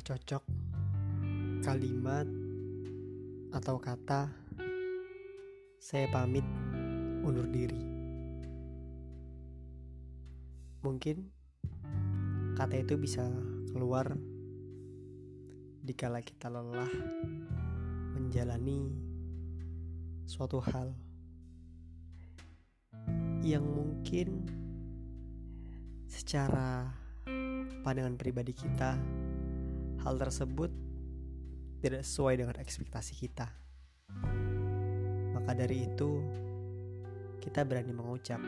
cocok kalimat atau kata saya pamit undur diri. Mungkin kata itu bisa keluar dikala kita lelah menjalani suatu hal yang mungkin secara pandangan pribadi kita hal tersebut tidak sesuai dengan ekspektasi kita. Maka dari itu, kita berani mengucap,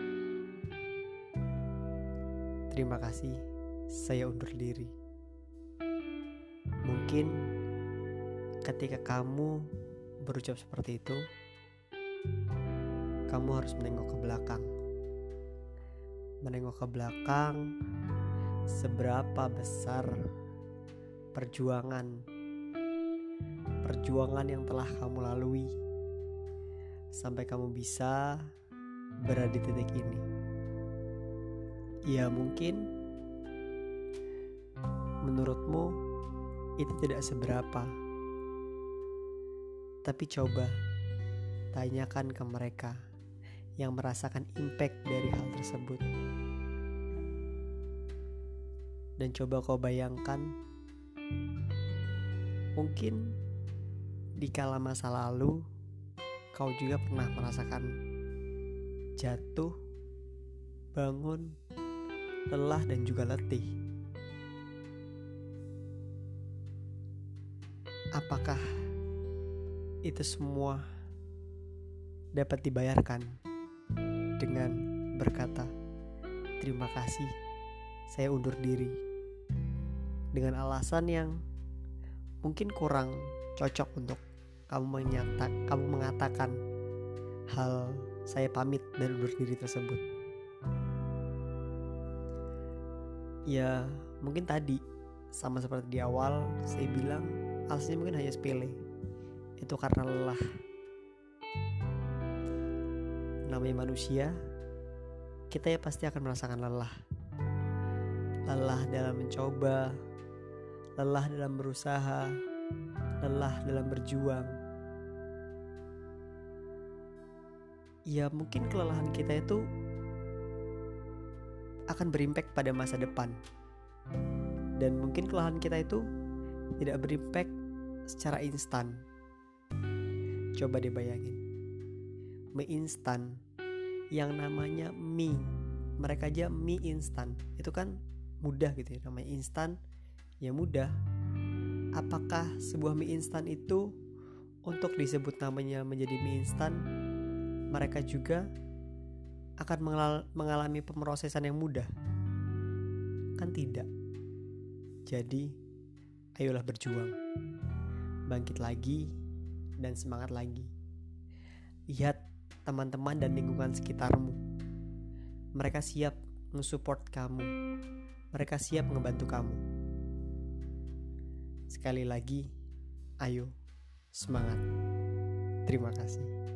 "Terima kasih, saya undur diri." Mungkin ketika kamu berucap seperti itu, kamu harus menengok ke belakang. Menengok ke belakang, seberapa besar perjuangan perjuangan yang telah kamu lalui sampai kamu bisa berada di titik ini. Ya mungkin menurutmu itu tidak seberapa. Tapi coba tanyakan ke mereka yang merasakan impact dari hal tersebut. Dan coba kau bayangkan mungkin di kala masa lalu kau juga pernah merasakan jatuh, bangun, lelah dan juga letih. Apakah itu semua dapat dibayarkan dengan berkata terima kasih saya undur diri dengan alasan yang mungkin kurang cocok untuk kamu menyata kamu mengatakan hal saya pamit dan undur diri tersebut. Ya mungkin tadi sama seperti di awal saya bilang alasannya mungkin hanya sepele. Itu karena lelah. Namanya manusia kita ya pasti akan merasakan lelah. Lelah dalam mencoba lelah dalam berusaha. Lelah dalam berjuang. Ya mungkin kelelahan kita itu akan berimpact pada masa depan. Dan mungkin kelelahan kita itu tidak berimpact secara instan. Coba dibayangin mie instan yang namanya mie. Mereka aja mie instan. Itu kan mudah gitu ya namanya instan ya mudah. Apakah sebuah mie instan itu untuk disebut namanya menjadi mie instan mereka juga akan mengalami pemrosesan yang mudah? Kan tidak. Jadi ayolah berjuang. Bangkit lagi dan semangat lagi. Lihat teman-teman dan lingkungan sekitarmu. Mereka siap mensupport kamu. Mereka siap membantu kamu Sekali lagi, ayo semangat. Terima kasih.